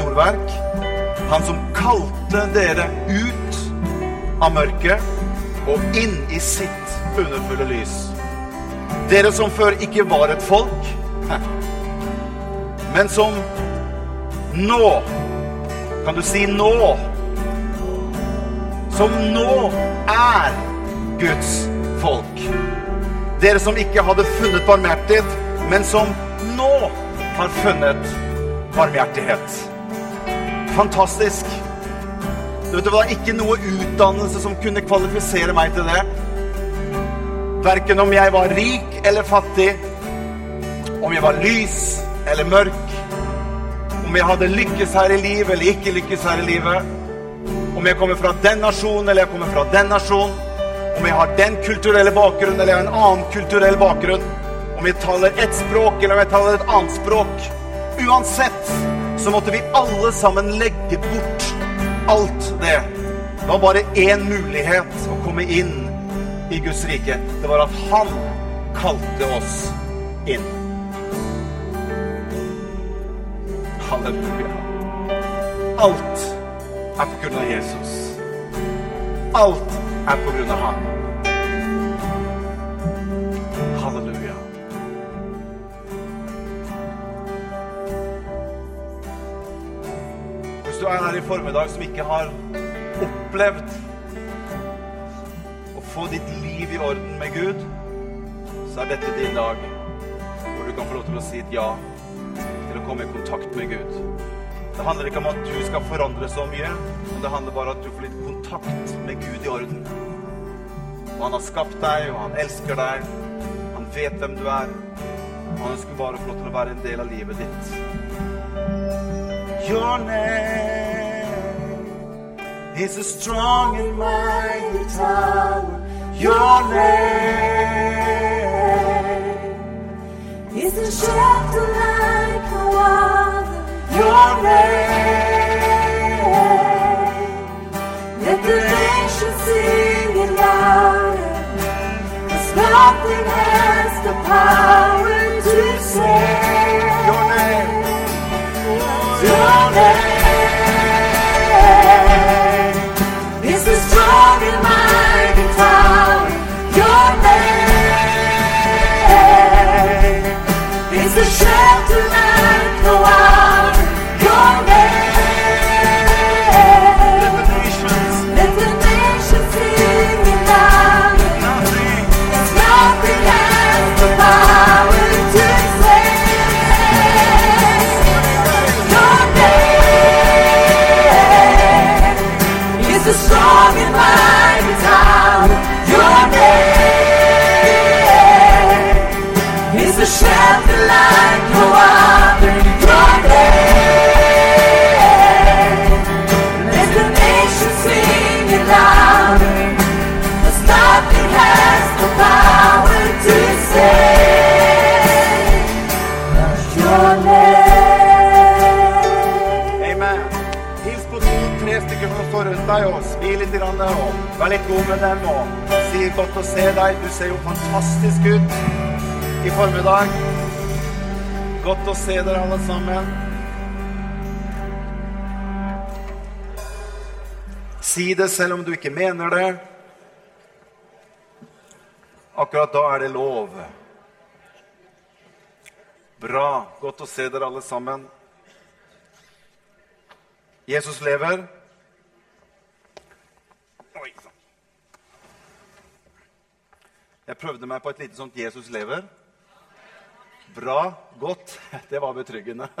storverk. Han som kalte dere ut av mørket og inn i sitt underfulle lys. Dere som før ikke var et folk, men som nå Kan du si nå? Som nå er Guds folk. Dere som ikke hadde funnet barmhjertighet, men som nå har funnet barmhjertighet. Fantastisk. Du vet, Det var ikke noe utdannelse som kunne kvalifisere meg til det. Verken om jeg var rik eller fattig, om jeg var lys eller mørk, om jeg hadde lykkes her i livet eller ikke lykkes her i livet, om jeg kommer fra den nasjonen eller jeg kommer fra den nasjonen, om jeg har den kulturelle bakgrunnen eller jeg har en annen kulturell bakgrunn, om jeg taler ett språk eller om jeg taler et annet språk. Uansett så måtte vi alle sammen legge bort alt det. Det var bare én mulighet å komme inn i Guds rike. Det var at Han kalte oss inn. Halleluja. Alt er på grunn av Jesus. Alt er på grunn av Han. Du er her i formiddag som ikke har opplevd å få ditt liv i orden med Gud, så er dette din dag hvor du kan få lov til å si et ja til å komme i kontakt med Gud. Det handler ikke om at du skal forandre så mye, men det handler bare om at du får litt kontakt med Gud i orden. Og han har skapt deg, og han elsker deg. Han vet hvem du er. Og han ønsker bare å få lov til å være en del av livet ditt. Your name is a strong and mighty tower. Your name Is a shelter like no other. Your name. Let the nations sing it louder. 'Cause nothing has the power to save. Your name. Your name God in my litt god med dem. Og si godt å se deg. Du ser jo fantastisk ut i formiddag. Godt å se dere alle sammen. Si det selv om du ikke mener det. Akkurat da er det lov. Bra. Godt å se dere alle sammen. Jesus lever. Oi sann. Jeg prøvde meg på et lite sånt 'Jesus lever'. Bra. Godt. Det var betryggende.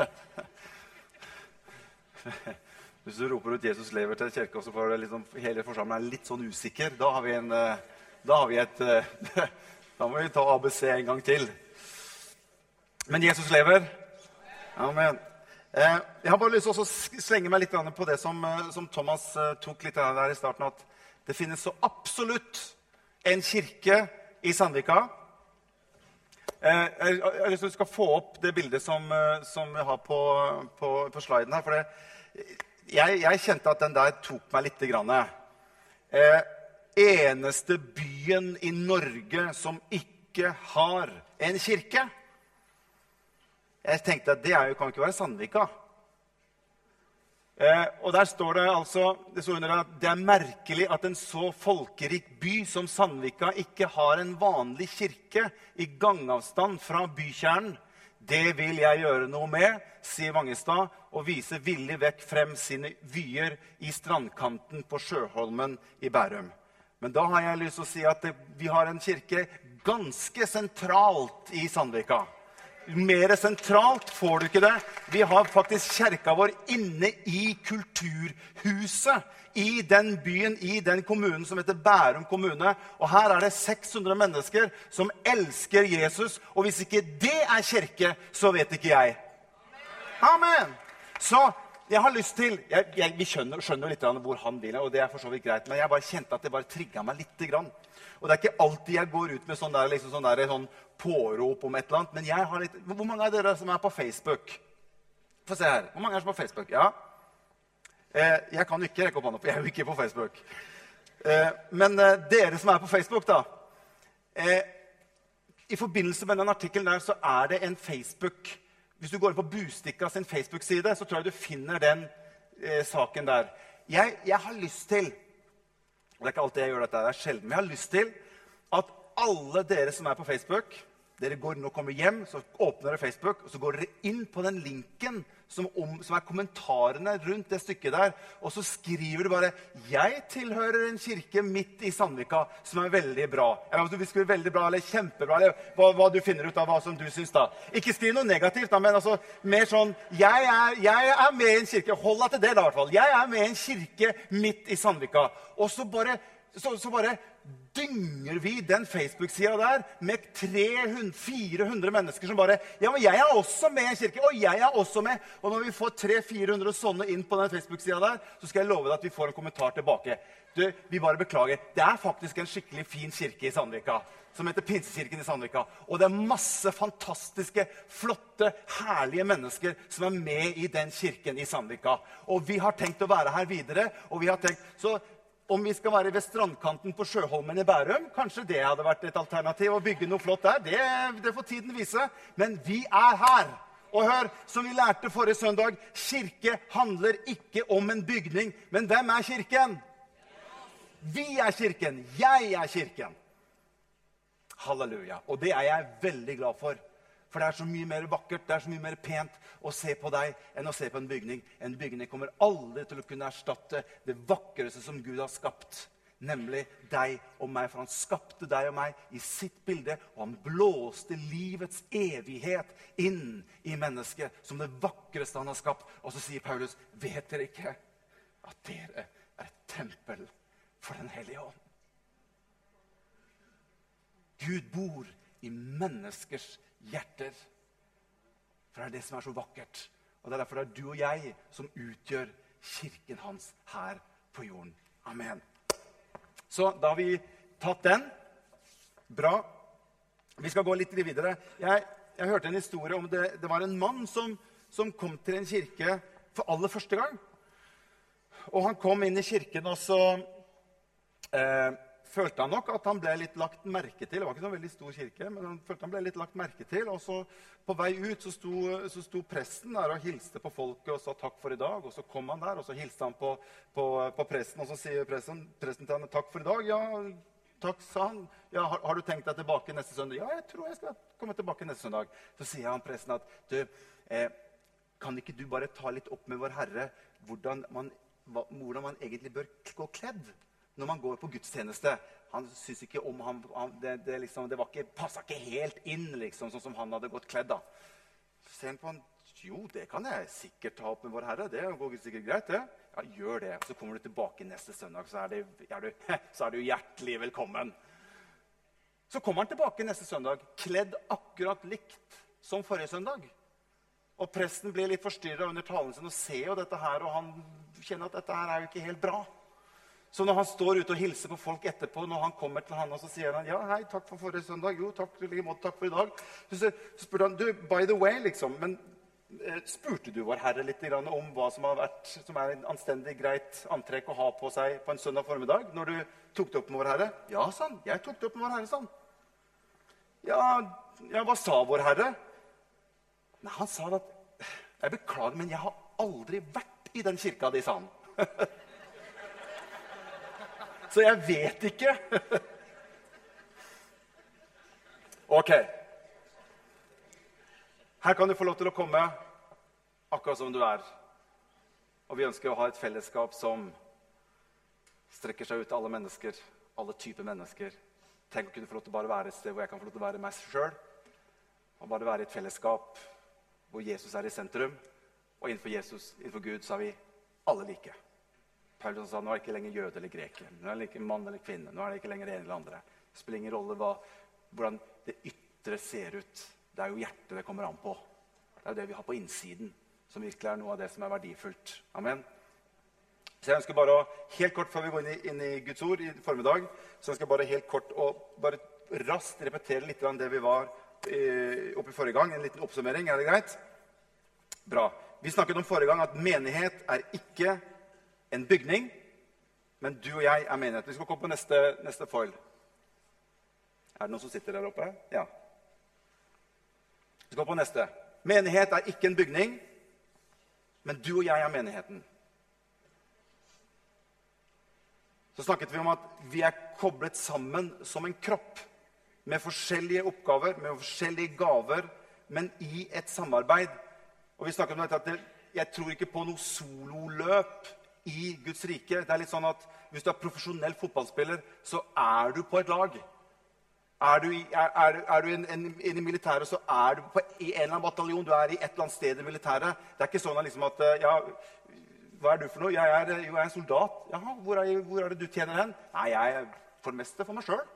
Hvis du roper ut 'Jesus lever' til kirka, så får liksom, hele forsamlingen litt sånn usikker, da har vi en eh, Da har vi et eh, Da må vi ta ABC en gang til. Men Jesus lever. Amen. Eh, jeg har bare lyst til å slenge meg litt på det som, som Thomas tok litt der i starten. At det finnes så absolutt en kirke i Sandvika. Eh, jeg har lyst til at du skal få opp det bildet som, eh, som vi har på, på, på sliden her. For det, jeg, jeg kjente at den der tok meg lite grann. Eh, eneste byen i Norge som ikke har en kirke. Jeg tenkte at det jo, kan ikke være Sandvika. Eh, og der står det altså det, står under at det er merkelig at en så folkerik by som Sandvika ikke har en vanlig kirke i gangavstand fra bykjernen. Det vil jeg gjøre noe med, sier Vangestad, og viser villig vekk frem sine vyer i strandkanten på Sjøholmen i Bærum. Men da har jeg lyst til å si at det, vi har en kirke ganske sentralt i Sandvika. Mer sentralt får du ikke det. Vi har faktisk kjerka vår inne i kulturhuset. I den byen, i den kommunen som heter Bærum kommune. Og her er det 600 mennesker som elsker Jesus. Og hvis ikke det er kirke, så vet ikke jeg. Amen! Så jeg har lyst til jeg, jeg, Vi skjønner, skjønner litt hvor han vil, og det er for så vidt greit, men jeg bare kjente at det bare trigga meg lite grann. Og det er ikke alltid jeg går ut med sånn, der, liksom sånn, der, sånn pårop om et eller annet. Men jeg har litt Hvor mange av dere som er på Facebook? Få se her. Hvor mange er som er på Facebook? Ja. Eh, jeg kan ikke rekke opp hånda, for jeg er jo ikke på Facebook. Eh, men eh, dere som er på Facebook, da. Eh, I forbindelse med den artikkelen der så er det en Facebook Hvis du går inn på Bustikka sin Facebook-side, så tror jeg du finner den eh, saken der. Jeg, jeg har lyst til Det er ikke alltid jeg gjør dette, det er sjelden, men jeg har lyst til at alle dere som er på Facebook dere går nå kommer hjem, så åpner dere Facebook, og så går dere inn på den linken som, om, som, er kommentarene rundt det stykket der. Og så skriver du bare 'Jeg tilhører en kirke midt i Sandvika som er veldig bra'. Eller om du skriver veldig bra eller kjempebra, eller hva, hva, du finner ut av hva som du syns. da. Ikke skriv noe negativt, da, men altså, mer sånn jeg er, 'Jeg er med i en kirke'. Hold deg til det, da, i hvert fall. 'Jeg er med i en kirke midt i Sandvika'. Og så bare, så, så bare dynger vi den Facebook-sida der med 300-400 mennesker som bare Ja, men jeg er også med i en kirke. Og jeg er også med. Og når vi får 300-400 sånne inn på den Facebook-sida der, så skal jeg love deg at vi får en kommentar tilbake. Du, vi bare beklager. Det er faktisk en skikkelig fin kirke i Sandvika. Som heter Pinsekirken i Sandvika. Og det er masse fantastiske, flotte, herlige mennesker som er med i den kirken i Sandvika. Og vi har tenkt å være her videre. og vi har tenkt, så om vi skal være ved strandkanten på Sjøholmen i Bærum, kanskje det hadde vært et alternativ. å bygge noe flott der. Det, det får tiden vise. Men vi er her. Og hør, som vi lærte forrige søndag, kirke handler ikke om en bygning. Men hvem er kirken? Vi er kirken. Jeg er kirken. Halleluja. Og det er jeg veldig glad for. For det er så mye mer vakkert, det er så mye mer pent å se på deg enn å se på en bygning. En bygning kommer aldri til å kunne erstatte det vakreste som Gud har skapt. Nemlig deg og meg. For han skapte deg og meg i sitt bilde. Og han blåste livets evighet inn i mennesket som det vakreste han har skapt. Og så sier Paulus, vet dere ikke at dere er et tempel for Den hellige ånd? Gud bor i menneskers hjerter. For det er det som er så vakkert. Og det er derfor det er du og jeg som utgjør kirken hans her på jorden. Amen. Så da har vi tatt den. Bra. Vi skal gå litt videre. Jeg, jeg hørte en historie om det, det var en mann som, som, kom til en kirke for aller første gang. Og han kom inn i kirken, og så eh, følte han nok at han ble litt lagt merke til. Det var ikke noen veldig stor kirke, men han følte han ble litt lagt merke til. Og så på vei ut så sto, så sto presten der og hilste på folket og sa takk for i dag. Og så kom han der, og så hilste han på, på, på presten, og så sier presten, presten til han takk for i dag. Ja, takk, sa han. Ja, har, har, du tenkt deg tilbake neste søndag? Ja, jeg tror jeg skal komme tilbake neste søndag. Så sier han presten at du, eh, kan ikke du bare ta litt opp med Vår Herre hvordan man, hvordan man egentlig bør gå kledd? Når man går på gudstjeneste. Han synes ikke om han, Det, det, liksom, det ikke, passa ikke helt inn, liksom, sånn som han hadde gått kledd. da. Han på han, Jo, det kan jeg sikkert ta opp med Vår Herre. Det går sikkert greit, det. Ja, gjør det. Så kommer du tilbake neste søndag, så er, det, er du, så er du hjertelig velkommen. Så kommer han tilbake neste søndag kledd akkurat likt som forrige søndag. Og presten blir litt forstyrra under talen sin og ser jo dette her, og han kjenner at dette her er jo ikke helt bra. Så når han står ute og hilser på folk etterpå, når han kommer til han, og så sier han ja, hei, takk for forrige søndag, jo, takk, takk for i dag, så, spurte han du, by the way, liksom, men eh, spurte du Vår Herre litt om hva som, vært, som er en anstendig, greit antrekk å ha på seg på en søndag formiddag? Når du tok det opp med Vår Herre? Ja, sa han. Jeg tok det opp med Vår Herre, sa han. Ja, ja, hva sa Vår Herre? Nei, Han sa at jeg beklager, men jeg har aldri vært i den kirka de sa han. Så jeg vet ikke. Ok. Her kan du få lov til å komme akkurat som du er. Og vi ønsker å ha et fellesskap som strekker seg ut til alle mennesker. Alle typer mennesker. Tenk å kunne få lov til å bare være et sted hvor jeg kan få lov til å være meg sjøl. Og bare være i et fellesskap hvor Jesus er i sentrum. Og innenfor Jesus, innenfor Gud, så er vi alle like. Paulus sa nå er det ikke lenger jøde eller greker. Nå er det ikke mann eller kvinne. Nå er det ikke lenger det ene eller andre. Det spiller ingen rolle hva, hvordan det ytre ser ut. Det er jo hjertet det kommer an på. Det er jo det vi har på innsiden, som virkelig er noe av det som er verdifullt. Amen. Så jeg ønsker bare å, helt kort Før vi går inn i, inn i Guds ord i formiddag, så ønsker jeg bare helt kort å bare raskt repetere litt av det vi var eh, oppe i forrige gang. En liten oppsummering. Er det greit? Bra. Vi snakket om forrige gang at menighet er ikke en bygning, men du og jeg er menighet. Vi skal komme på neste, neste foil. Er det noen som sitter der oppe? Ja. Vi skal på neste. Menighet er ikke en bygning, men du og jeg er menigheten. Så snakket vi om at vi er koblet sammen som en kropp. Med forskjellige oppgaver, med forskjellige gaver, men i et samarbeid. Og vi snakket om dette at jeg tror ikke på noe sololøp i Guds rike. Det er litt sånn at Hvis du er profesjonell fotballspiller, så er du på et lag. Er du, i, er, er, du en, en, en i militæret, så er du på en eller annen bataljon. Du er i et eller annet sted i militæret. Det er ikke sånn at, liksom at ja, hva er du for noe? Jeg er, jo, jeg er en soldat. Jaha, hvor hvor er, det du tjener hen? Nei, jeg er for det meste for meg sjøl.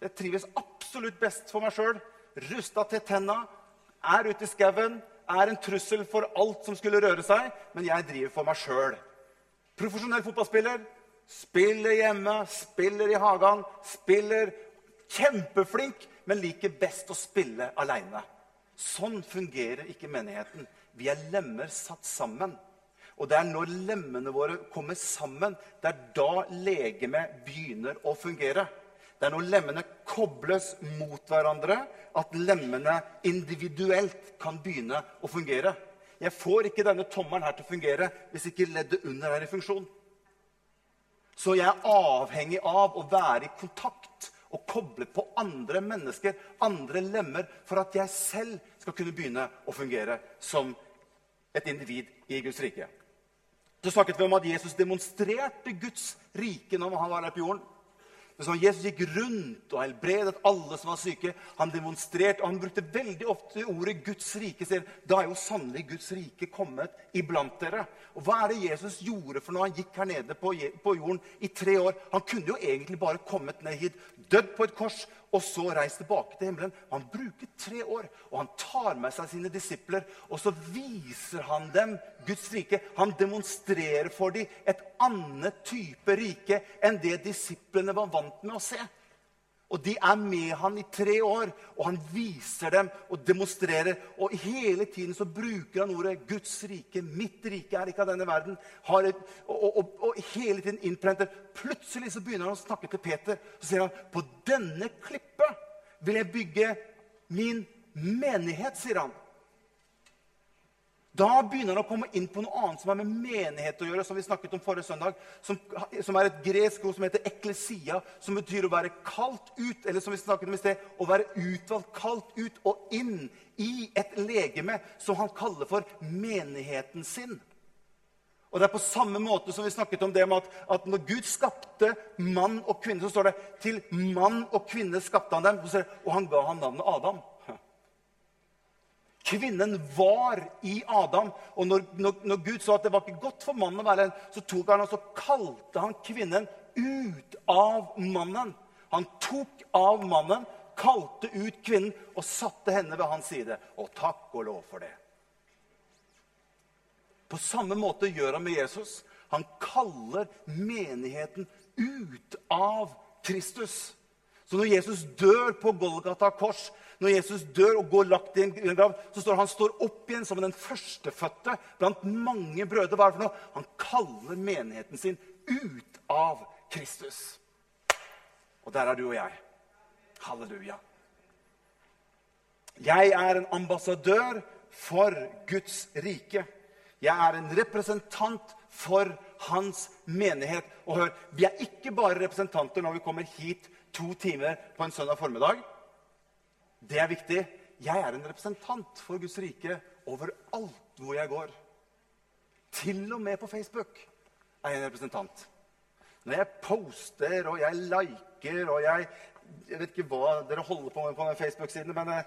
Jeg trives absolutt best for meg sjøl. Rusta til tenna, er ute i skauen, er en trussel for alt som skulle røre seg, men jeg driver for meg sjøl. Profesjonell fotballspiller. Spiller hjemme, spiller i hagen, spiller kjempeflink, men liker best å spille aleine. Sånn fungerer ikke menigheten. Vi er lemmer satt sammen. Og det er når lemmene våre kommer sammen, det er da legemet begynner å fungere. Det er når lemmene kobles mot hverandre, at lemmene individuelt kan begynne å fungere. Jeg får ikke denne tommelen her til å fungere hvis ikke leddet under er i funksjon. Så jeg er avhengig av å være i kontakt og koble på andre mennesker, andre lemmer, for at jeg selv skal kunne begynne å fungere som et individ i Guds rike. Så snakket vi om at Jesus demonstrerte Guds rike når han var her på jorden. Som Jesus gikk rundt og helbredet alle som var syke. Han demonstrerte, og han brukte veldig ofte ordet 'Guds rike'. Sier, da er jo sannelig Guds rike kommet iblant dere. Og Hva er det Jesus gjorde for når han gikk her nede på jorden i tre år? Han kunne jo egentlig bare kommet ned hit, dødd på et kors og så reist tilbake til himmelen. Han bruker tre år, og han tar med seg sine disipler. Og så viser han dem Guds rike. Han demonstrerer for dem et annet type rike enn det disiplene var vant med å se. Og de er med han i tre år, og han viser dem og demonstrerer. Og hele tiden så bruker han ordet 'Guds rike'. Mitt rike er ikke av denne verden. Et, og, og, og, hele tiden innprenter. Plutselig så begynner han å snakke til Peter. Så sier han, 'På denne klippet vil jeg bygge min menighet', sier han. Da begynner han å komme inn på noe annet som har med menighet å gjøre. som vi snakket om forrige søndag, som, som er et gresk ord som heter eklesia, som betyr å være kalt ut, eller som vi snakket om i sted, å være utvalgt, kalt ut og inn i et legeme som han kaller for menigheten sin. Og det er på samme måte som vi snakket om det med at, at når Gud skapte mann og kvinne, så står det til mann og kvinne skapte han dem, og han ga han navnet Adam. Kvinnen var i Adam. Og når, når, når, Gud så at det var ikke godt for mannen å være en, så tok han og så kalte han kvinnen ut av mannen. Han tok av mannen, kalte ut kvinnen og satte henne ved hans side. Og takk og lov for det. På samme måte gjør han med Jesus. Han kaller menigheten ut av Kristus. Så når Jesus dør på Golgata kors, når Jesus dør og går lagt i en grav, så står han står opp igjen som den førstefødte blant mange brødre. Hva er det for noe? Han kaller menigheten sin ut av Kristus. Og der er du og jeg. Halleluja. Jeg er en ambassadør for Guds rike. Jeg er en representant for hans menighet. Og hør, vi er ikke bare representanter når vi kommer hit to timer på en søndag formiddag. Det er viktig. Jeg er en representant for Guds rike overalt hvor jeg går. Til og med på Facebook er jeg en representant. Når jeg poster og jeg liker og jeg Jeg vet ikke hva dere holder på med på Facebook-siden, men eh,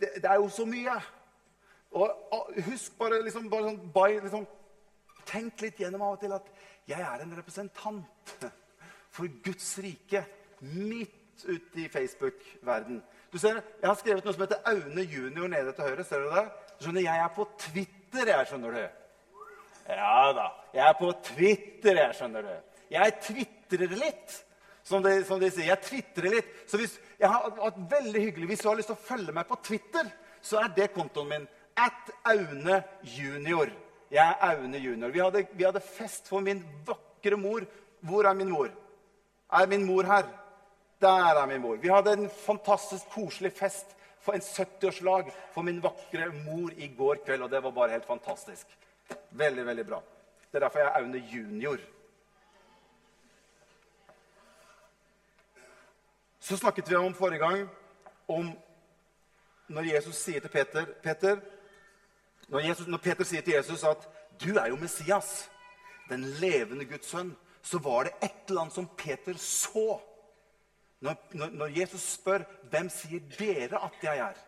det, det er jo så mye. Og husk bare, liksom, bare sånn, by, liksom, Tenk litt gjennom av og til at jeg er en representant for Guds rike midt ute i Facebook-verden. Du ser, Jeg har skrevet noe som heter Aune junior nede til høyre. Ser du det? Skjønner, Jeg er på Twitter, jeg, skjønner du. Ja da. Jeg er på Twitter, jeg, skjønner du. Jeg tvitrer litt, som de, som de sier. Jeg tvitrer litt. Så hvis, jeg har vært veldig hyggelig. Hvis du har lyst til å følge meg på Twitter, så er det kontoen min. At Aune junior. Jeg er Aune junior. Vi hadde, vi hadde fest for min vakre mor. Hvor er min mor? Er min mor her? Der er min mor. Vi hadde en fantastisk koselig fest for en 70-årslag for min vakre mor i går kveld, og det var bare helt fantastisk. Veldig, veldig bra. Det er derfor jeg er Aune junior. Så snakket vi om forrige gang om når Jesus sier til Peter, Peter når, Jesus, når Peter sier til Jesus at 'du er jo Messias', den levende Guds sønn, så var det et eller annet som Peter så. Når, når, Jesus spør 'Hvem sier dere at jeg er?'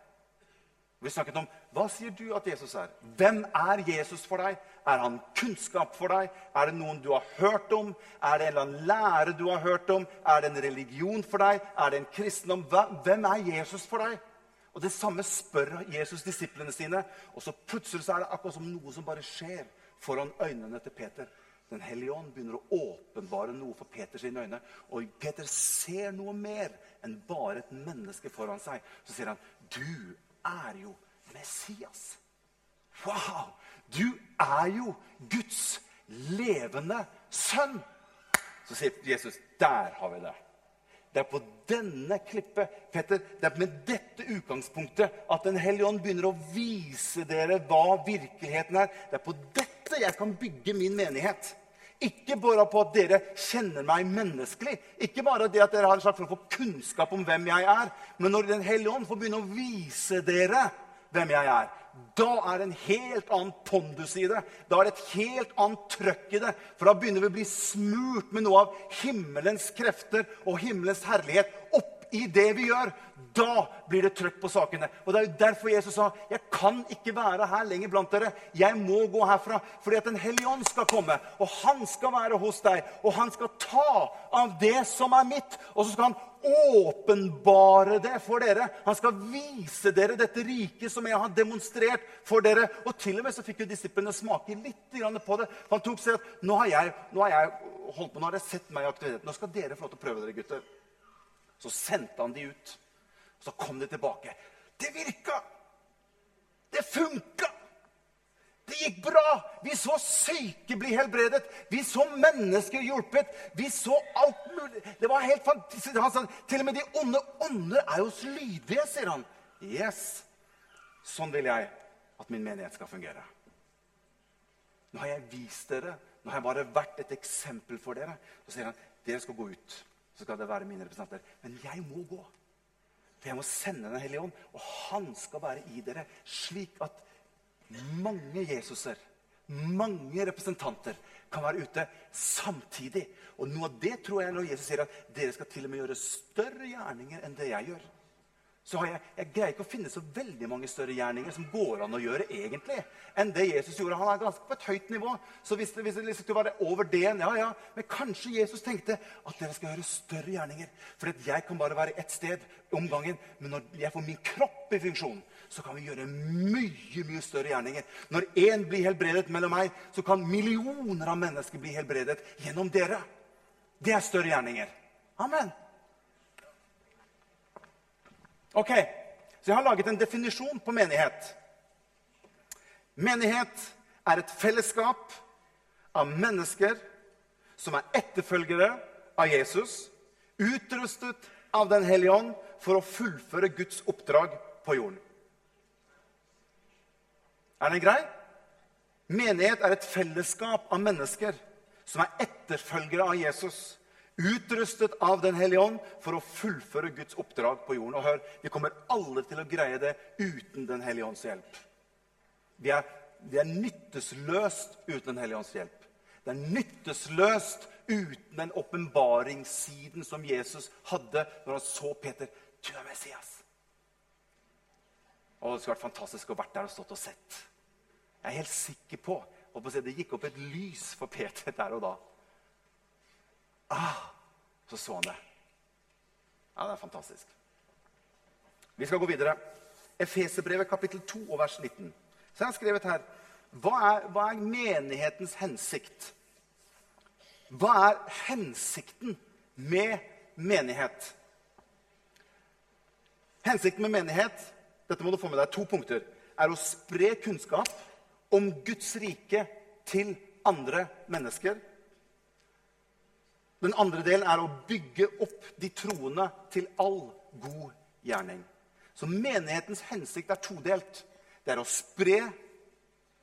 Vi snakket om hva sier du at Jesus er. Hvem er Jesus for deg? Er han kunnskap for deg? Er det noen du har hørt om? Er det en eller annen lære du har hørt om? Er det en religion for deg? Er det en kristendom? Hvem er Jesus for deg? Og Det samme spør Jesus disiplene sine. Og så plutselig så er det akkurat som noe som bare skjer foran øynene til Peter. Den hellige ånd begynner å åpenbare noe for Peters øyne. Og Peter ser noe mer enn bare et menneske foran seg. Så sier han, 'Du er jo Messias'. Wow! Du er jo Guds levende sønn. Så sier Jesus, 'Der har vi det'. Det er på denne klippet, Petter, det er med dette utgangspunktet at Den hellige ånd begynner å vise dere hva virkeligheten er. Det er på dette jeg kan bygge min menighet. Ikke bare på at dere kjenner meg menneskelig, ikke bare det at dere har en slags for kunnskap om hvem jeg er, men når Den hellige ånd får begynne å vise dere hvem jeg er, da er det en helt annen pondus i det. Da er det et helt annet trøkk i det. For da begynner vi å bli smurt med noe av himmelens krefter og himmelens herlighet opp i det vi gjør. Da blir det trøkk på sakene. Og Det er jo derfor Jesus sa jeg kan ikke være her lenger blant dere. Jeg må gå herfra fordi at Den hellige ånd skal komme, og han skal være hos deg. Og han skal ta av det som er mitt, og så skal han åpenbare det for dere. Han skal vise dere dette riket som jeg har demonstrert for dere. Og til og med så fikk jo disiplene smake litt på det. Han tok seg at nå har jeg, nå har jeg holdt på, nå har jeg sett meg i aktivitet. Nå skal dere få lov til å prøve dere, gutter. Så sendte han de ut. Og Så kom de tilbake. Det virka! Det funka! Det gikk bra! Vi så syke bli helbredet. Vi så mennesker hjulpet. Vi så alt mulig. Det var helt fantastisk. Han sa til og med de onde ånder er jo lydige, sier han. Yes. Sånn vil jeg at min menighet skal fungere. Nå har jeg vist dere, nå har jeg bare vært et eksempel for dere. Så sier han dere skal gå ut. Så skal det være mine representanter. Men jeg må gå. For jeg må sende Den hellige ånd, og han skal være i dere, slik at mange Jesuser, mange representanter, kan være ute samtidig. Og noe av det tror jeg når Jesus sier at dere skal til og med gjøre større gjerninger enn det jeg gjør så har jeg, jeg greier ikke å finne så veldig mange større gjerninger som går an å gjøre egentlig, enn det Jesus gjorde. Han er ganske på et høyt nivå. Så hvis det, hvis det liksom skulle være over det ja, ja, Men kanskje Jesus tenkte at dere skal gjøre større gjerninger. For jeg kan bare være ett sted om gangen. Men når jeg får min kropp i funksjon, så kan vi gjøre mye mye større gjerninger. Når én blir helbredet mellom meg, så kan millioner av mennesker bli helbredet gjennom dere. Det er større gjerninger. Amen. Ok, Så jeg har laget en definisjon på menighet. Menighet er et fellesskap av mennesker som er etterfølgere av Jesus, utrustet av Den hellige ånd for å fullføre Guds oppdrag på jorden. Er den grei? Menighet er et fellesskap av mennesker som er etterfølgere av Jesus. Utrustet av Den hellige ånd for å fullføre Guds oppdrag på jorden. Og hør, Vi kommer alle til å greie det uten Den hellige ånds hjelp. Vi er, vi er nyttesløst uten Den hellige ånds hjelp. Det er nyttesløst uten den åpenbaringssiden som Jesus hadde når han så Peter. Du er Messias. Og Det skulle vært fantastisk å vært der og stått og sett. Jeg er helt sikker på at Det gikk opp et lys for Peter der og da. Ah, så så han det. Ja, det er fantastisk. Vi skal gå videre. Efeserbrevet kapittel 2 og vers 19. Så jeg har skrevet her hva er, hva er menighetens hensikt? Hva er hensikten med menighet? Hensikten med menighet dette må du få med deg, to punkter, er å spre kunnskap om Guds rike til andre mennesker. Den andre delen er å bygge opp de troende til all god gjerning. Så menighetens hensikt er todelt. Det er å spre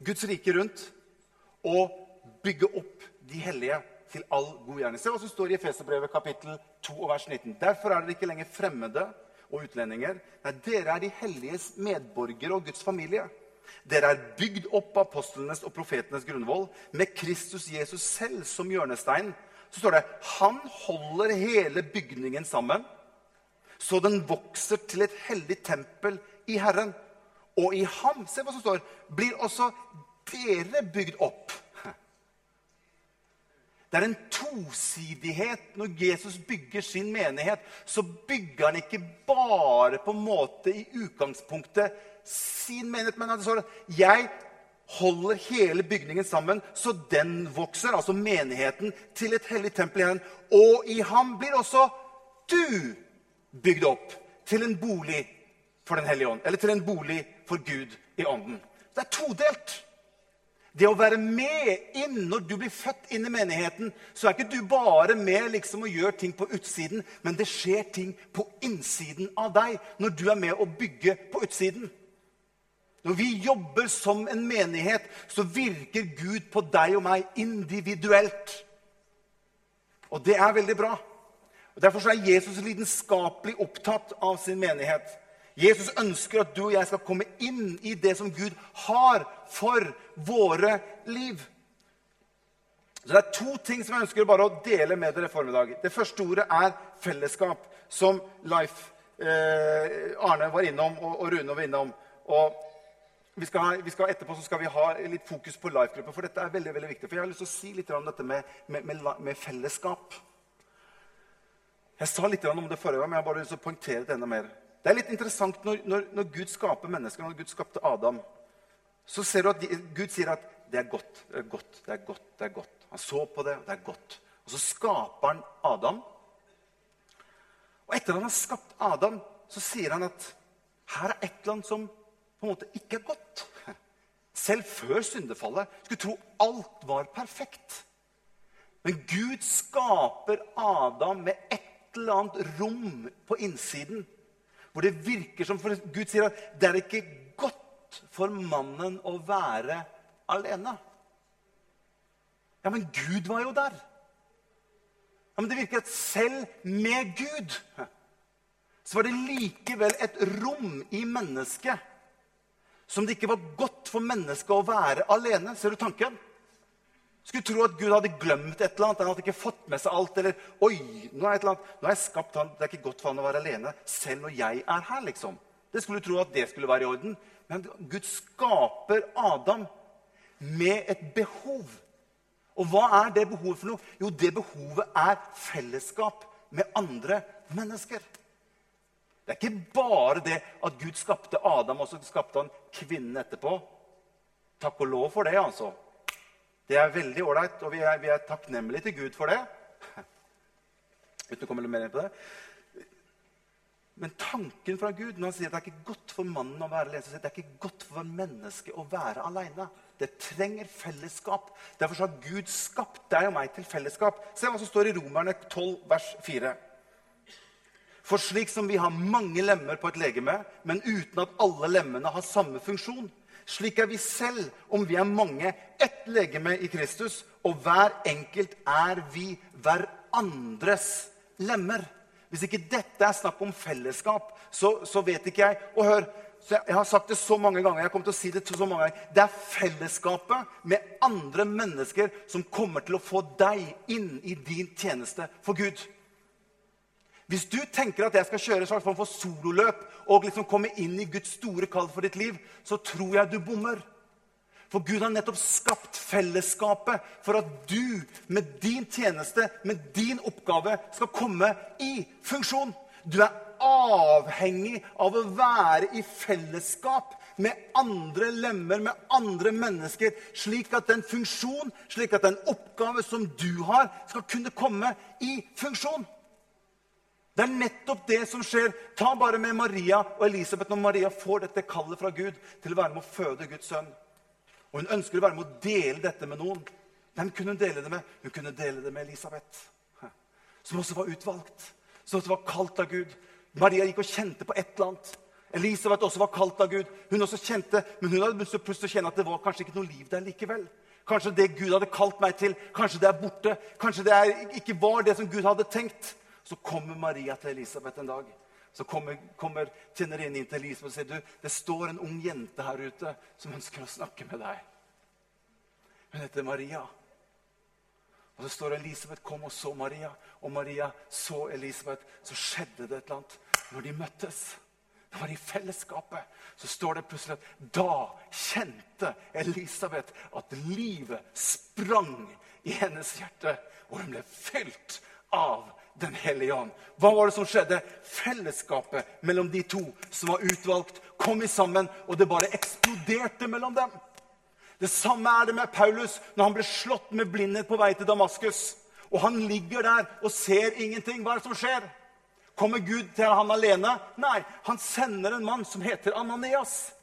Guds rike rundt og bygge opp de hellige til all god gjerning. Se hva som står i Efeserbrevet kapittel 2 og vers 19. Derfor er dere ikke lenger fremmede og utlendinger. Nei, dere er de helliges medborgere og Guds familie. Dere er bygd opp av apostlenes og profetenes grunnvoll med Kristus Jesus selv som hjørnestein. Så står det han holder hele bygningen sammen, så den vokser til et hellig tempel i Herren. Og i ham se hva som står, blir også dere bygd opp det er en tosidighet når Jesus bygger sin menighet. Så bygger han ikke bare på en måte i utgangspunktet sin menighet, men han står jeg holder hele bygningen sammen så den vokser, altså menigheten, til et hellig tempel igjen. Og i ham blir også du bygd opp til en bolig for Den hellige ånd. Eller til en bolig for Gud i ånden. Det er todelt. Det å være med inn når du blir født inn i menigheten, så er ikke du bare med liksom og gjør ting på utsiden, men det skjer ting på innsiden av deg når du er med å bygge på utsiden. Når vi jobber som en menighet, så virker Gud på deg og meg individuelt. Og det er veldig bra. Og Derfor er Jesus lidenskapelig opptatt av sin menighet. Jesus ønsker at du og jeg skal komme inn i det som Gud har for våre liv. Så Det er to ting som jeg ønsker bare å dele med dere i formiddag. Det første ordet er fellesskap, som Leif eh, Arne var innom, og, og, Rune var innom. Og vi skal, vi skal, etterpå skal vi ha litt fokus på life-grupper, for dette er veldig veldig viktig. For Jeg har lyst til å si litt om dette med, med, med, med fellesskap. Jeg sa litt om det forrige gang, men jeg har bare lyst til å poengtere det enda mer. Det er litt interessant når, når, når, Gud skaper mennesker, når Gud skapte Adam, så ser du at Gud sier at det er godt, det er godt, det er godt. det er godt. Han så på det, og det er godt. Og så skaper han Adam. Og etter at han har skapt Adam, så sier han at her er et eller annet som på en måte ikke er godt. Selv før syndefallet skulle tro alt var perfekt. Men Gud skaper Adam med et eller annet rom på innsiden hvor det virker som for Gud sier at det er ikke godt for mannen å være alene. Ja, men Gud var jo der. Ja, Men det virker at selv med Gud så var det likevel et rom i mennesket som det ikke var godt for mennesket å være alene. Ser du tanken? Skulle tro at Gud hadde glemt et eller annet. Han hadde ikke fått med seg alt. Eller oi, nå er, et eller annet, nå er jeg skapt han. Det er ikke godt for han å være alene selv når jeg er her. liksom. Det skulle tro at det skulle være i orden. Men Gud skaper Adam med et behov. Og hva er det behovet for noe? Jo, det behovet er fellesskap med andre mennesker. Det er ikke bare det at Gud skapte Adam, og så skapte han kvinnen etterpå. Takk og lov for det, altså. Det er veldig ålreit, og vi er, vi er takknemlige til Gud for det. Uten å komme litt mer inn på det. Men tanken fra Gud når han sier at det er ikke godt for mannen å være alene, det er ikke godt for mennesket å være alene. Det trenger fellesskap. Derfor har Gud skapt deg og meg til fellesskap. Se hva som står i Romerne 12, vers 4. For slik som vi har mange lemmer på et legeme, men uten at alle lemmene har samme funksjon, Slik er vi selv, om vi er mange, ett legeme i Kristus, og hver enkelt er vi hverandres lemmer. Hvis ikke dette er snakk om fellesskap, så, så vet ikke jeg. Og hør, jeg, jeg har sagt det så mange ganger. jeg kommer til å si Det så mange ganger. Det er fellesskapet med andre mennesker som kommer til å få deg inn i din tjeneste for Gud. Hvis du tenker at jeg skal kjøre en slags form for sololøp og liksom komme inn i Guds store kall for ditt liv, så tror jeg du bommer. For Gud har nettopp skapt fellesskapet for at du med din tjeneste, med din oppgave, skal komme i funksjon. Du er avhengig av å være i fellesskap med andre lemmer, med andre mennesker, slik at den funksjon, slik at den oppgave som du har, skal kunne komme i funksjon. Det er nettopp det som skjer. Ta bare med Maria og Elisabeth når Maria får dette kallet fra Gud til å være med å føde Guds sønn. Og hun ønsker å være med å dele dette med noen. Hvem kunne hun dele det med? Hun kunne dele det med Elisabeth, som også var utvalgt. Som også var kalt av Gud. Maria gikk og kjente på et eller annet. Elisabeth også var kalt av Gud. Hun også kjente, Men hun hadde plutselig kjenne at det var kanskje ikke noe liv der likevel. Kanskje det Gud hadde kalt meg til, kanskje det er borte. Kanskje det er, ikke var det som Gud hadde tenkt. Så kommer Maria til Elisabeth en dag. Så kommer, kommer tjenerinnen inn til Elisabeth og sier du, det står en ung jente her ute som ønsker å snakke med deg. Hun heter Maria. Og så står Elisabeth kom og så Maria, og Maria så Elisabeth. Så skjedde det et eller annet når de møttes. Det var i fellesskapet. Så står det plutselig at da kjente Elisabeth at livet sprang i hennes hjerte, og hun ble fylt av Den hellige ånd. Hva var det som skjedde? Fellesskapet mellom de to som var utvalgt, kom i sammen, og det bare eksploderte mellom dem. Det samme er det med Paulus når han ble slått med blindhet på vei til Damaskus. Og han ligger der og ser ingenting. Hva er det som skjer? Kommer Gud til han alene? Nei, han sender en mann som heter Ananias.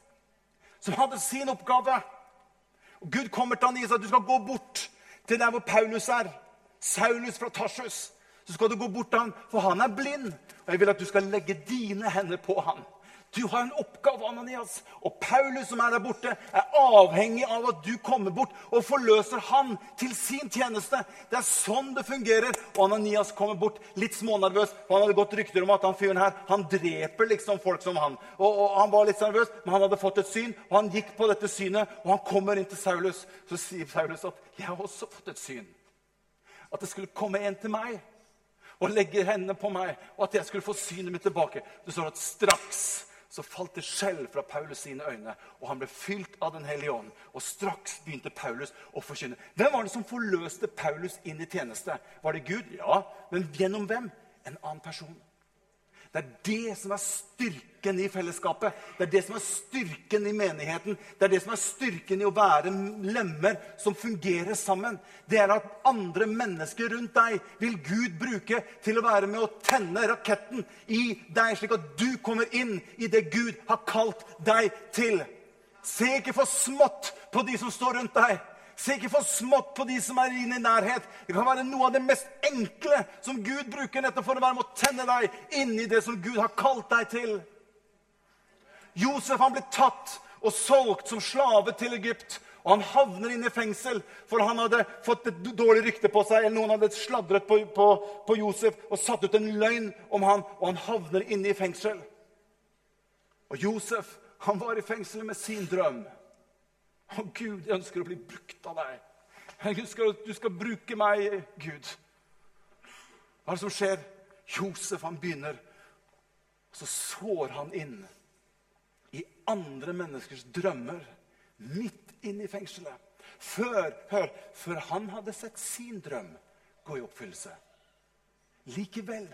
Som hadde sin oppgave. Og Gud kommer til Ananias og sier at du skal gå bort til der hvor Paulus er. Saulus fra Tarsus. Så skal du gå bort til han, for han er blind. Og jeg vil at du skal legge dine hender på han. Du har en oppgave, Ananias. Og Paulus, som er der borte, er avhengig av at du kommer bort og forløser han til sin tjeneste. Det er sånn det fungerer. Og Ananias kommer bort litt smånervøs. for Han hadde gått rykter om at han fyren her han dreper liksom folk som han. Og, og Han var litt nervøs, men han hadde fått et syn, og han gikk på dette synet. Og han kommer inn til Saulus. Så sier Saulus at 'jeg har også fått et syn'. At det skulle komme en til meg og legger hendene på meg, og at jeg skulle få synet mitt tilbake. Det står at straks så falt det skjell fra Paulus sine øyne, og han ble fylt av Den hellige ånd. Og straks begynte Paulus å forkynne. Hvem var det som forløste Paulus inn i tjeneste? Var det Gud? Ja. Men gjennom hvem? En annen person. Det er det som er styrken i fellesskapet. Det er det som er styrken i menigheten. Det er det som er styrken i å være lemmer som fungerer sammen. Det er at andre mennesker rundt deg vil Gud bruke til å være med å tenne raketten i deg, slik at du kommer inn i det Gud har kalt deg til. Se ikke for smått på de som står rundt deg. Se ikke for smått på de som er inne i nærhet. Det kan være noe av det mest enkle som Gud bruker nettopp for å være med å tenne deg inn i det som Gud har kalt deg til. Josef han ble tatt og solgt som slave til Egypt. Og han havner inne i fengsel, for han hadde fått et dårlig rykte på seg. eller Noen hadde sladret på, på, på Josef og satt ut en løgn om han, og han havner inne i fengsel. Og Josef han var i fengsel med sin drøm. Å, Gud, jeg ønsker å bli brukt av deg. Jeg ønsker at du skal bruke meg, Gud. Hva er det som skjer? Josef han begynner, og så sår han inn i andre menneskers drømmer. Midt inn i fengselet. Før, hør, før han hadde sett sin drøm gå i oppfyllelse. Likevel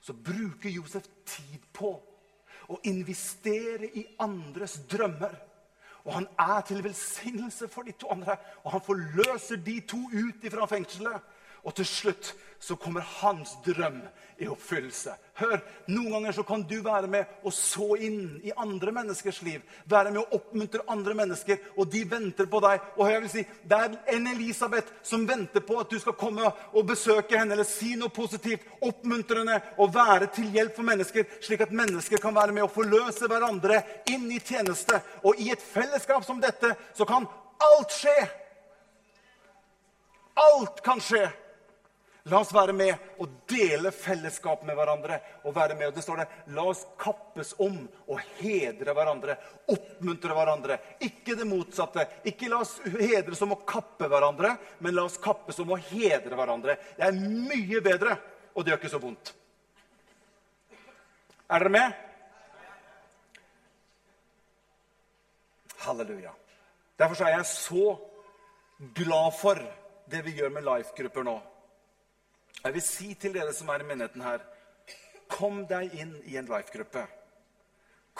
så bruker Josef tid på å investere i andres drømmer. Og han er til velsignelse for de to andre. Og han forløser de to ut ifra fengselet. Og til slutt så kommer hans drøm i oppfyllelse. Hør, Noen ganger så kan du være med og så inn i andre menneskers liv. Være med og oppmuntre andre mennesker, og de venter på deg. Og jeg vil si, Det er en Elisabeth som venter på at du skal komme og besøke henne eller si noe positivt, oppmuntrende og være til hjelp for mennesker, slik at mennesker kan være med og forløse hverandre inn i tjeneste. Og i et fellesskap som dette så kan alt skje. Alt kan skje. La oss være med og dele fellesskap med hverandre. og være med, og det står det, La oss kappes om og hedre hverandre, oppmuntre hverandre. Ikke det motsatte. Ikke la oss hedres om å kappe hverandre, men la oss kappes om å hedre hverandre. Det er mye bedre, og det gjør ikke så vondt. Er dere med? Halleluja. Derfor er jeg så glad for det vi gjør med life-grupper nå. Jeg vil si til dere som er i menigheten her, kom deg inn i en life-gruppe.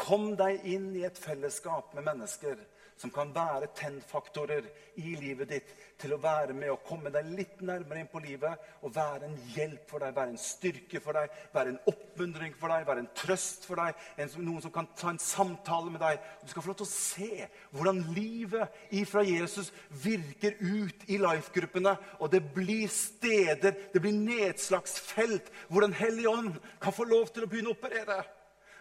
Kom deg inn i et fellesskap med mennesker som kan være tennfaktorer i livet ditt til å være med og komme deg litt nærmere inn på livet og være en hjelp for deg, være en styrke for deg, være en oppmuntring for deg, være en trøst for deg, en, noen som kan ta en samtale med deg. Du skal få lov til å se hvordan livet ifra Jesus virker ut i life-gruppene. Og det blir steder, det blir nedslagsfelt hvor Den hellige ånd kan få lov til å begynne å operere.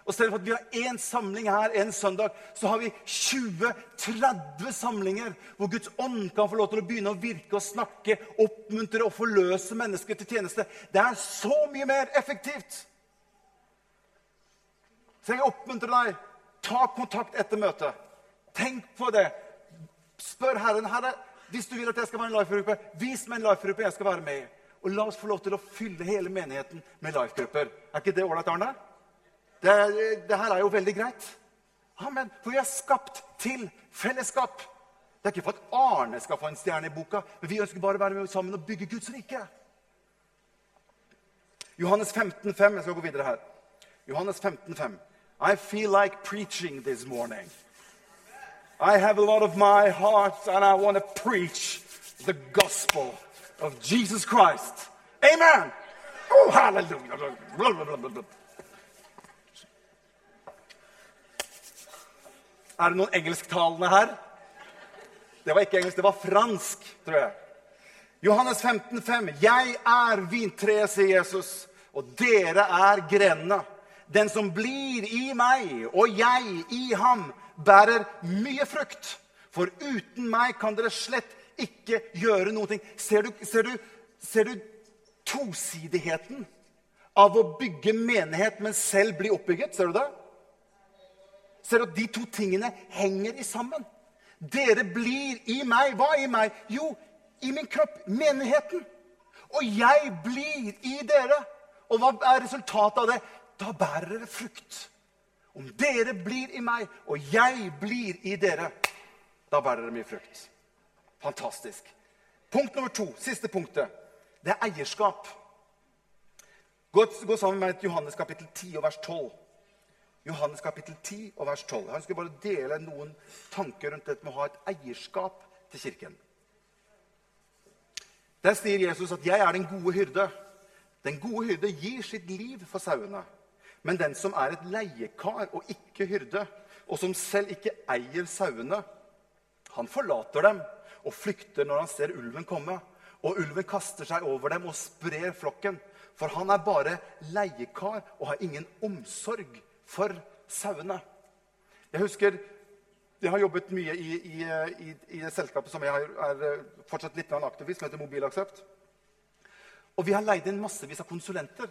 Og stedet for at vi har én samling her en søndag, så har vi 20-30 samlinger hvor Guds ånd kan få lov til å begynne å virke og snakke, oppmuntre og forløse mennesker til tjeneste. Det er så mye mer effektivt. Så jeg oppmuntrer deg. Ta kontakt etter møtet. Tenk på det. Spør Herren. Herre, hvis du vil at jeg skal være en life-gruppe, vis meg en life-gruppe jeg skal være med i. Og la oss få lov til å fylle hele menigheten med life-grupper. Er ikke det ålreit, Arne? Det, det, her er jo veldig greit. Amen. For vi er skapt til fellesskap. Det er ikke for at Arne skal få en stjerne i boka, men vi ønsker bare å være med sammen og bygge Guds rike. Johannes 15, 5. Jeg skal gå videre her. Johannes 15, 5. I feel like preaching this morning. I have a lot of my heart, and I want to preach the gospel of Jesus Christ. Amen! Oh, hallelujah! Er det noen engelsktalende her? Det var ikke engelsk, det var fransk, tror jeg. Johannes 15, 5. Jeg er vintreet, sier Jesus, og dere er grenene. Den som blir i meg og jeg i ham, bærer mye frukt. For uten meg kan dere slett ikke gjøre noe. Ser du, ser du, ser du tosidigheten av å bygge menighet, men selv bli oppbygget? Ser du det? Ser du at de to tingene henger i sammen. Dere blir i meg. Hva i meg? Jo, i min kropp. Menigheten. Og jeg blir i dere. Og hva er resultatet av det? Da bærer dere frukt. Om dere blir i meg, og jeg blir i dere, da bærer dere mye frukt. Fantastisk. Punkt nummer to, siste punktet, det er eierskap. Gå, gå sammen med Johannes kapittel 10 og vers 12. Johannes kapittel 10 og vers 12. Han skal bare dele noen tanker rundt dette med å ha et eierskap til kirken. Der sier Jesus at 'jeg er den gode hyrde'. Den gode hyrde gir sitt liv for sauene. Men den som er et leiekar og ikke hyrde, og som selv ikke eier sauene, han forlater dem og flykter når han ser ulven komme. Og ulven kaster seg over dem og sprer flokken. For han er bare leiekar og har ingen omsorg for sauene. Jeg husker jeg har jobbet mye i, i, i, i det selskapet som jeg har, er eh, fortsatt litt aktiv i, som heter Mobilaksept. Og vi har leid inn massevis av konsulenter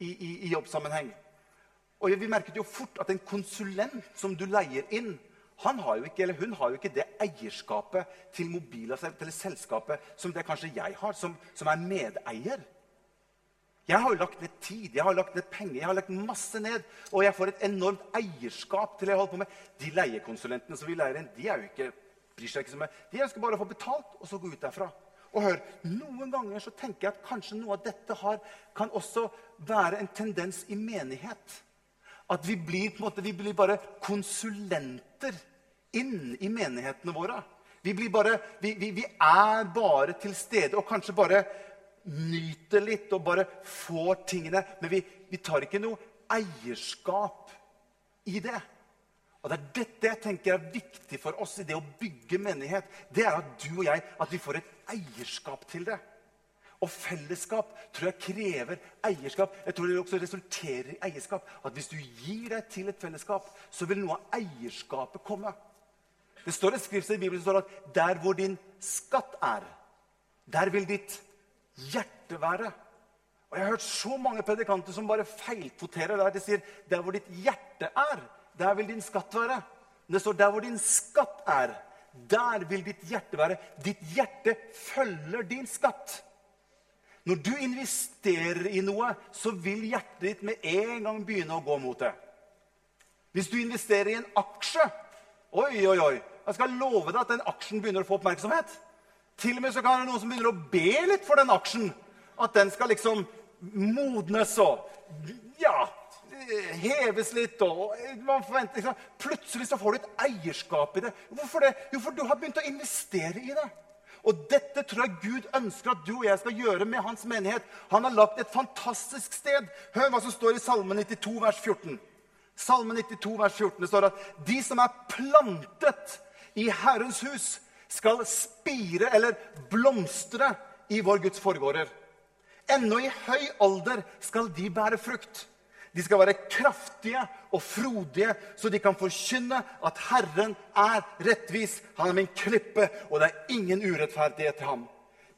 i, i, jobbsammenheng. Og vi merket jo fort at en konsulent som du leier inn, han har jo ikke, eller hun har jo ikke det eierskapet til mobilaksept eller selskapet som det kanskje jeg har, som, som er medeier. Jeg har lagt ned tid, jeg har lagt ned penger, jeg har lagt masse ned. Og jeg får et enormt eierskap til det jeg holder på med. De leiekonsulentene som vi leier inn, de er jo ikke, bryr seg ikke så mye. De ønsker bare å få betalt og så gå ut derfra. Og hør, Noen ganger så tenker jeg at kanskje noe av dette har, kan også være en tendens i menighet. At vi blir, på en måte, vi blir bare konsulenter inn i menighetene våre. Vi, bare, vi, vi, vi er bare til stede og kanskje bare nyter litt og bare får tingene. Men vi, vi tar ikke noe eierskap i det. Og Det er dette jeg tenker er viktig for oss i det å bygge menighet. Det er at du og jeg at vi får et eierskap til det. Og fellesskap tror jeg krever eierskap. Jeg tror det også resulterer i eierskap. At hvis du gir deg til et fellesskap, så vil noe av eierskapet komme. Det står et skriftsted i Bibelen som står at der hvor din skatt er, der vil ditt hjerte være. Og Jeg har hørt så mange predikanter som bare feilkvoterer der. De sier der hvor ditt hjerte er, der vil din skatt være. Men det står der hvor din skatt er, der vil ditt hjerte være. Ditt hjerte følger din skatt. Når du investerer i noe, så vil hjertet ditt med en gang begynne å gå mot det. Hvis du investerer i en aksje Oi, oi, oi. Jeg skal love deg at den aksjen begynner å få oppmerksomhet. Til og med så kan det være noen som begynner å be litt for den aksjen. At den skal liksom modnes og ja, heves litt. og man forventer, liksom, Plutselig så får du et eierskap i det. Hvorfor det? Jo, for du har begynt å investere i det. Og dette tror jeg Gud ønsker at du og jeg skal gjøre med hans menighet. Han har lagt et fantastisk sted. Hør hva som står i Salme 92, vers 14. Salme 92, vers 14 det står at de som er plantet i Herrens hus, skal spire eller blomstre i vår Guds forgårder. Ennå i høy alder skal de bære frukt. De skal være kraftige og frodige, så de kan forkynne at Herren er rettvis. Han er min klippe, og det er ingen urettferdighet til ham.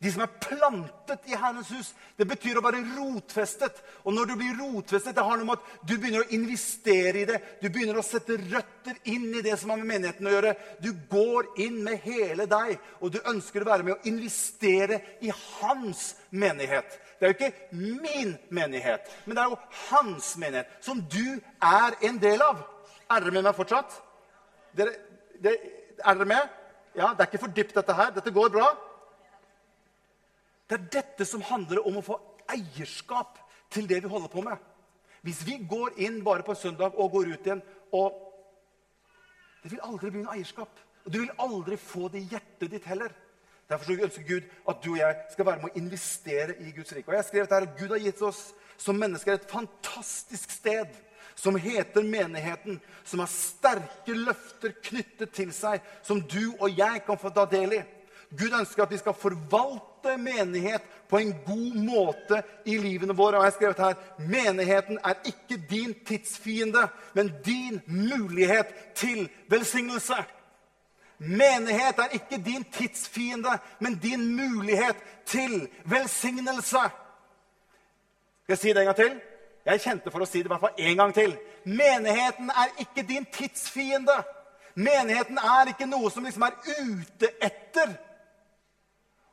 De som er plantet i Herrens hus. Det betyr å være rotfestet. Og når du blir rotfestet, det har noe med at du begynner å investere i det. Du begynner å sette røtter inn i det som har med menigheten å gjøre. Du går inn med hele deg, og du ønsker å være med å investere i hans menighet. Det er jo ikke min menighet, men det er jo hans menighet, som du er en del av. Er dere med meg fortsatt? Dere, dere, er dere med? Ja, Det er ikke for dypt, dette her. Dette går bra. Det er dette som handler om å få eierskap til det vi holder på med. Hvis vi går inn bare på søndag og går ut igjen og Det vil aldri bli noe eierskap. Og du vil aldri få det i hjertet ditt heller. Derfor ønsker Gud at du og jeg skal være med å investere i Guds rike. Og jeg skrev at Gud har gitt oss som mennesker et fantastisk sted som heter menigheten, som har sterke løfter knyttet til seg, som du og jeg kan få ta del i. Gud ønsker at vi skal forvalte menighet på en god måte i livene våre. Og jeg har skrevet her menigheten er ikke din tidsfiende, men din mulighet til velsignelse. Menighet er ikke din tidsfiende, men din mulighet til velsignelse. Skal jeg si det en gang til? Jeg kjente for å si det i hvert fall en gang til. Menigheten er ikke din tidsfiende. Menigheten er ikke noe som liksom er ute etter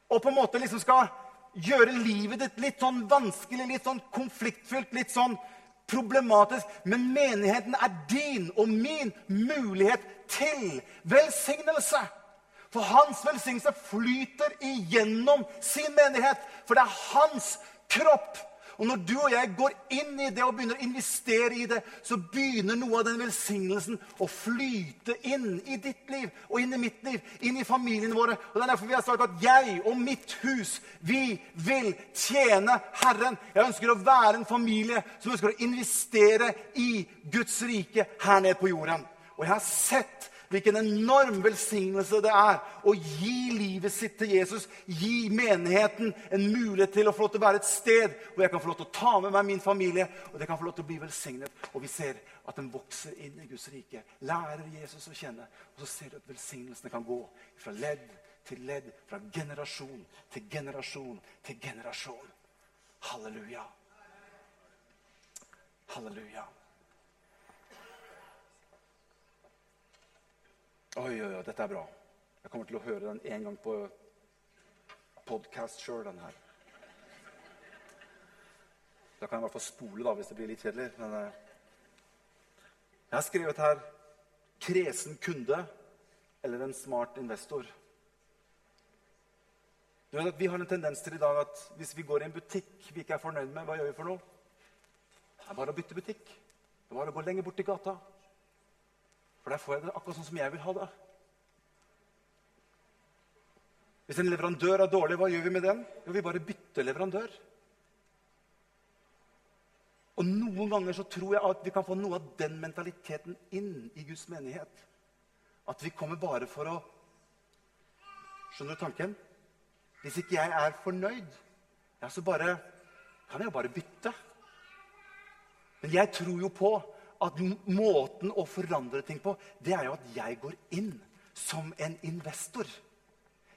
og på en måte liksom skal gjøre livet ditt litt sånn vanskelig, litt sånn konfliktfylt, litt sånn problematisk. Men menigheten er din og min mulighet til velsignelse. For hans velsignelse flyter igjennom sin menighet. For det er hans kropp. Og når du og jeg går inn i det og begynner å investere i det, så begynner noe av den velsignelsen å flyte inn i ditt liv og inn i mitt liv, inn i familiene våre. Og Det er derfor vi har sagt at jeg og mitt hus, vi vil tjene Herren. Jeg ønsker å være en familie som ønsker å investere i Guds rike her nede på jorden. Og jeg har sett Hvilken enorm velsignelse det er å gi livet sitt til Jesus. Gi menigheten en mulighet til å få lov til å være et sted hvor jeg kan få lov til å ta med meg min familie, og det kan få lov til å bli velsignet. Og vi ser at den vokser inn i Guds rike. Lærer Jesus å kjenne. Og så ser du at velsignelsene kan gå fra ledd til ledd, fra generasjon til generasjon til generasjon. Halleluja. Halleluja. Oi, oi, oi, dette er bra. Jeg kommer til å høre den en gang på podkast sjøl, den her. Da kan jeg i hvert fall spole da, hvis det blir litt kjedelig. Men eh, jeg har skrevet her 'kresen kunde' eller 'en smart investor'. Du vet at Vi har en tendens til i dag at hvis vi går i en butikk vi ikke er fornøyd med, hva gjør vi for noe? Det er bare å bytte butikk. Det er bare å gå lenger bort i gata. For der får jeg det akkurat sånn som jeg vil ha det. Hvis en leverandør er dårlig, hva gjør vi med den? Jo, vi bare bytter leverandør. Og Noen ganger så tror jeg at vi kan få noe av den mentaliteten inn i Guds menighet. At vi kommer bare for å Skjønner du tanken? Hvis ikke jeg er fornøyd, ja, så bare kan jeg jo bare bytte. Men jeg tror jo på at måten å forandre ting på, det er jo at jeg går inn som en investor.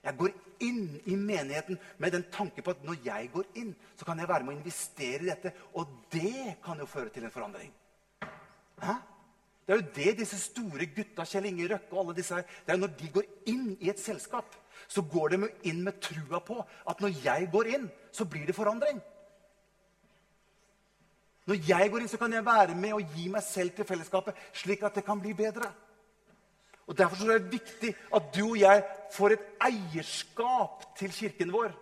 Jeg går inn i menigheten med den tanke på at når jeg går inn, så kan jeg være med å investere i dette. Og det kan jo føre til en forandring. Hæ? Det er jo det disse store gutta, Kjell Inge Røkke og alle disse her, det er jo Når de går inn i et selskap, så går de inn med trua på at når jeg går inn, så blir det forandring. Når jeg går inn, så kan jeg være med og gi meg selv til fellesskapet, slik at det kan bli bedre. Og Derfor er det viktig at du og jeg får et eierskap til kirken vår.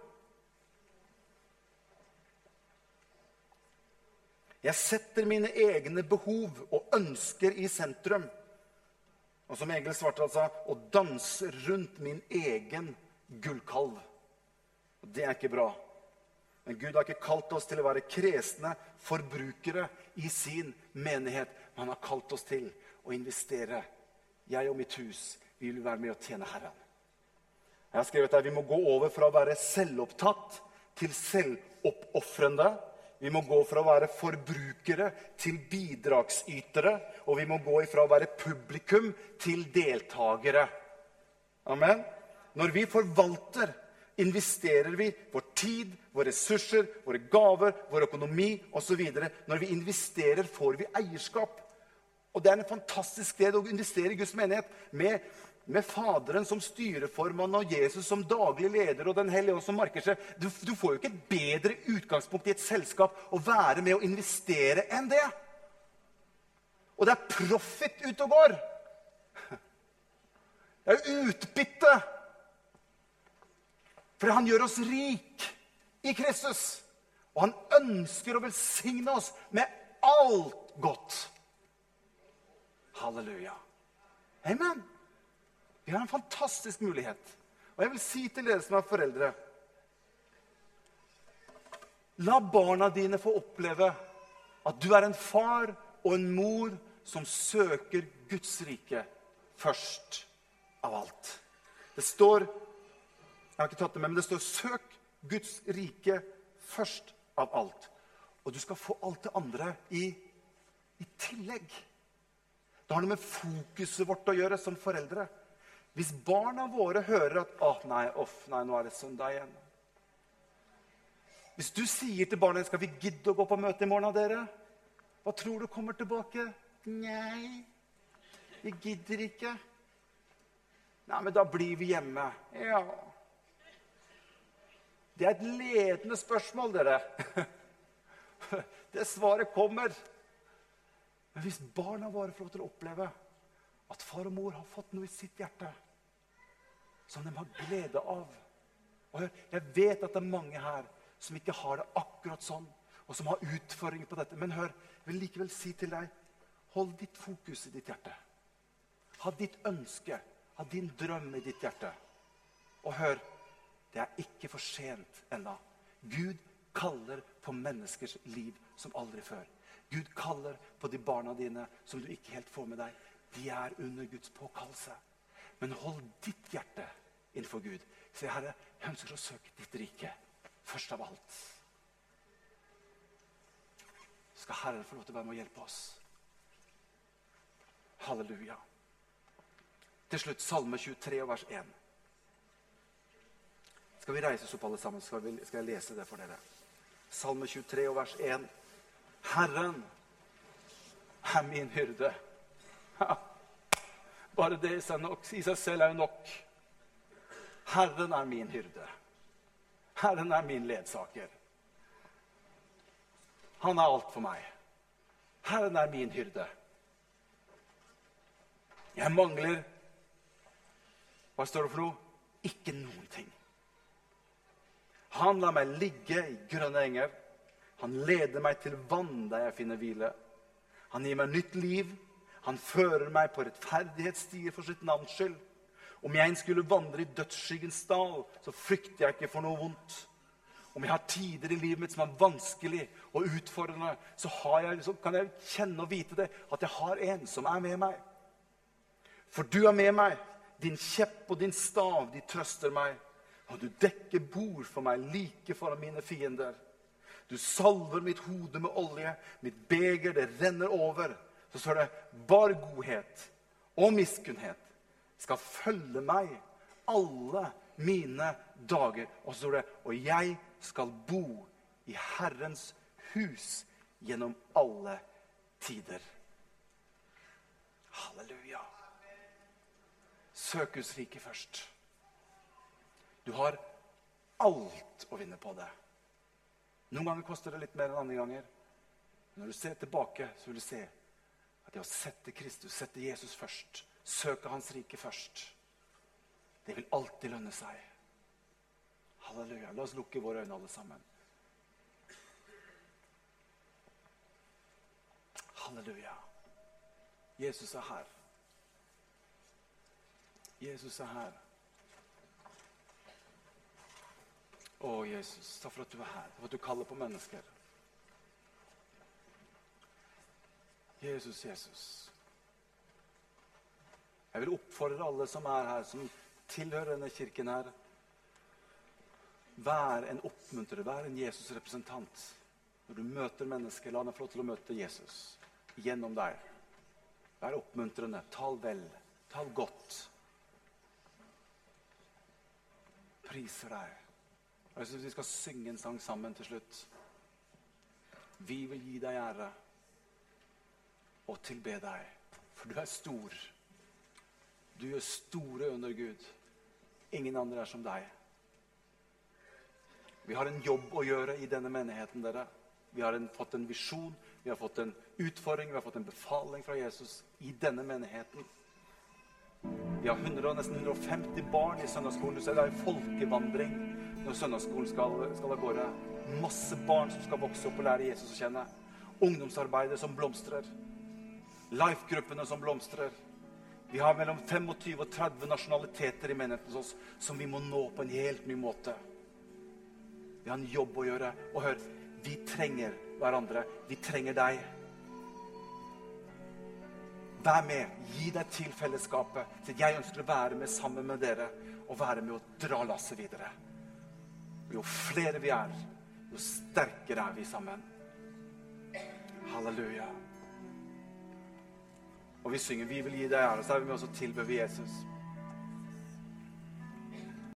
Jeg setter mine egne behov og ønsker i sentrum. Og som Egil Svartdal sa, og danser rundt min egen gullkalv. Og Det er ikke bra. Men Gud har ikke kalt oss til å være kresne forbrukere i sin menighet. Men han har kalt oss til å investere jeg og mitt hus, vi vil være med å tjene Herren. Jeg har skrevet her, Vi må gå over fra å være selvopptatt til selvoppofrende. Vi må gå fra å være forbrukere til bidragsytere. Og vi må gå fra å være publikum til deltakere. Amen. Når vi forvalter, investerer vi vår tid, våre ressurser, våre gaver, vår økonomi osv. Når vi investerer, får vi eierskap. Og det er en fantastisk sted å investere i Guds menighet. Med, med Faderen som styreformann og Jesus som daglig leder og Den hellige ånd som marker seg. Du, du, får jo ikke et bedre utgangspunkt i et selskap å være med å investere enn det. Og det er profit ute og går. Det er utbytte. For han gjør oss rik i Kristus. Og han ønsker å velsigne oss med alt godt. Halleluja. Amen. Vi har en fantastisk mulighet. Og jeg vil si til dere som er foreldre La barna dine få oppleve at du er en far og en mor som søker Guds rike først av alt. Det står jeg har ikke tatt det med, men det står 'søk Guds rike først av alt'. Og du skal få alt det andre i, i tillegg. Det har noe med fokuset vårt å gjøre som foreldre. Hvis barna våre hører at oh, nei, off, nei, nå er det søndag igjen. Hvis du sier til barna skal vi gidde å gå på møte i morgen, av dere? Hva tror du kommer tilbake? Nei, vi gidder ikke. Nei, men da blir vi hjemme. Ja. Det er et ledende spørsmål, dere. Det svaret kommer. Men hvis barna våre får lov til å oppleve at far og mor har fått noe i sitt hjerte som de har glede av Og Jeg vet at det er mange her som ikke har det akkurat sånn, og som har utfordringer på dette. Men hør, jeg vil likevel si til deg hold ditt fokus i ditt hjerte. Ha ditt ønske, ha din drøm i ditt hjerte. Og hør, det er ikke for sent ennå. Gud kaller på menneskers liv som aldri før. Gud kaller på de barna dine som du ikke helt får med deg. De er under Guds påkallelse. Men hold ditt hjerte innenfor Gud. Se, Herre, jeg ønsker å søke ditt rike først av alt. Skal Herren få lov til å være med og hjelpe oss? Halleluja. Til slutt Salme 23, vers 1. Skal vi reise oss opp, alle sammen? Skal, vi, skal jeg lese det for dere? Salme 23, vers 1. Herren er min hyrde. Bare det i seg selv er jo nok. Herren er min hyrde. Herren er min ledsager. Han er alt for meg. Herren er min hyrde. Jeg mangler Hva står det for noe? Ikke noen ting. Han lar meg ligge i grønne enger. Han leder meg til vann der jeg finner hvile. Han gir meg nytt liv. Han fører meg på rettferdighetsstier for sitt navns skyld. Om jeg skulle vandre i dødsskyggens dal, så frykter jeg ikke for noe vondt. Om jeg har tider i livet mitt som er vanskelig og utfordrende, så, jeg, så kan jeg kjenne og vite det, at jeg har en som er med meg. For du er med meg. Din kjepp og din stav, de trøster meg. Og du dekker bord for meg like foran mine fiender. Du salver mitt hode med olje, mitt beger, det renner over. Så står det bare godhet og miskunnhet skal følge meg alle mine dager. Og så står det og jeg skal bo i Herrens hus gjennom alle tider. Halleluja. Søk Guds rike først. Du har alt å vinne på det. Noen ganger koster det litt mer enn andre ganger. Men når du ser tilbake, så vil du se at det å sette Kristus, sette Jesus først, søke Hans rike først, det vil alltid lønne seg. Halleluja. La oss lukke våre øyne, alle sammen. Halleluja. Jesus er her. Jesus er her. Å, Jesus, takk for at du er her, for at du kaller på mennesker. Jesus, Jesus. Jeg vil oppfordre alle som er her, som tilhører denne kirken her. Vær en oppmuntrer, vær en Jesus-representant. Når du møter mennesker, la dem få lov til å møte Jesus gjennom deg. Vær oppmuntrende. Tal vel. Tal godt. priser deg. Jeg syns vi skal synge en sang sammen til slutt. Vi vil gi deg ære og tilbe deg, for du er stor. Du gjør store under Gud. Ingen andre er som deg. Vi har en jobb å gjøre i denne menigheten. dere. Vi har en, fått en visjon, vi har fått en utfordring, vi har fått en befaling fra Jesus i denne menigheten. Vi har 100, nesten 150 barn i søndagsskolen. Så det er en folkevandring når søndagsskolen skal, skal av gårde. Masse barn som skal vokse opp og lære Jesus å kjenne. Ungdomsarbeidet som blomstrer. Life-gruppene som blomstrer. Vi har mellom 25 og 30 nasjonaliteter i menigheten hos oss som vi må nå på en helt ny måte. Vi har en jobb å gjøre. Og hør, vi trenger hverandre. Vi trenger deg. Vær med. Gi deg til fellesskapet. Jeg ønsker å være med sammen med dere og være med å dra lasset videre. Jo flere vi er, jo sterkere er vi sammen. Halleluja. Og vi synger 'Vi vil gi deg ære', så er vi med oss og tilber vi Jesus.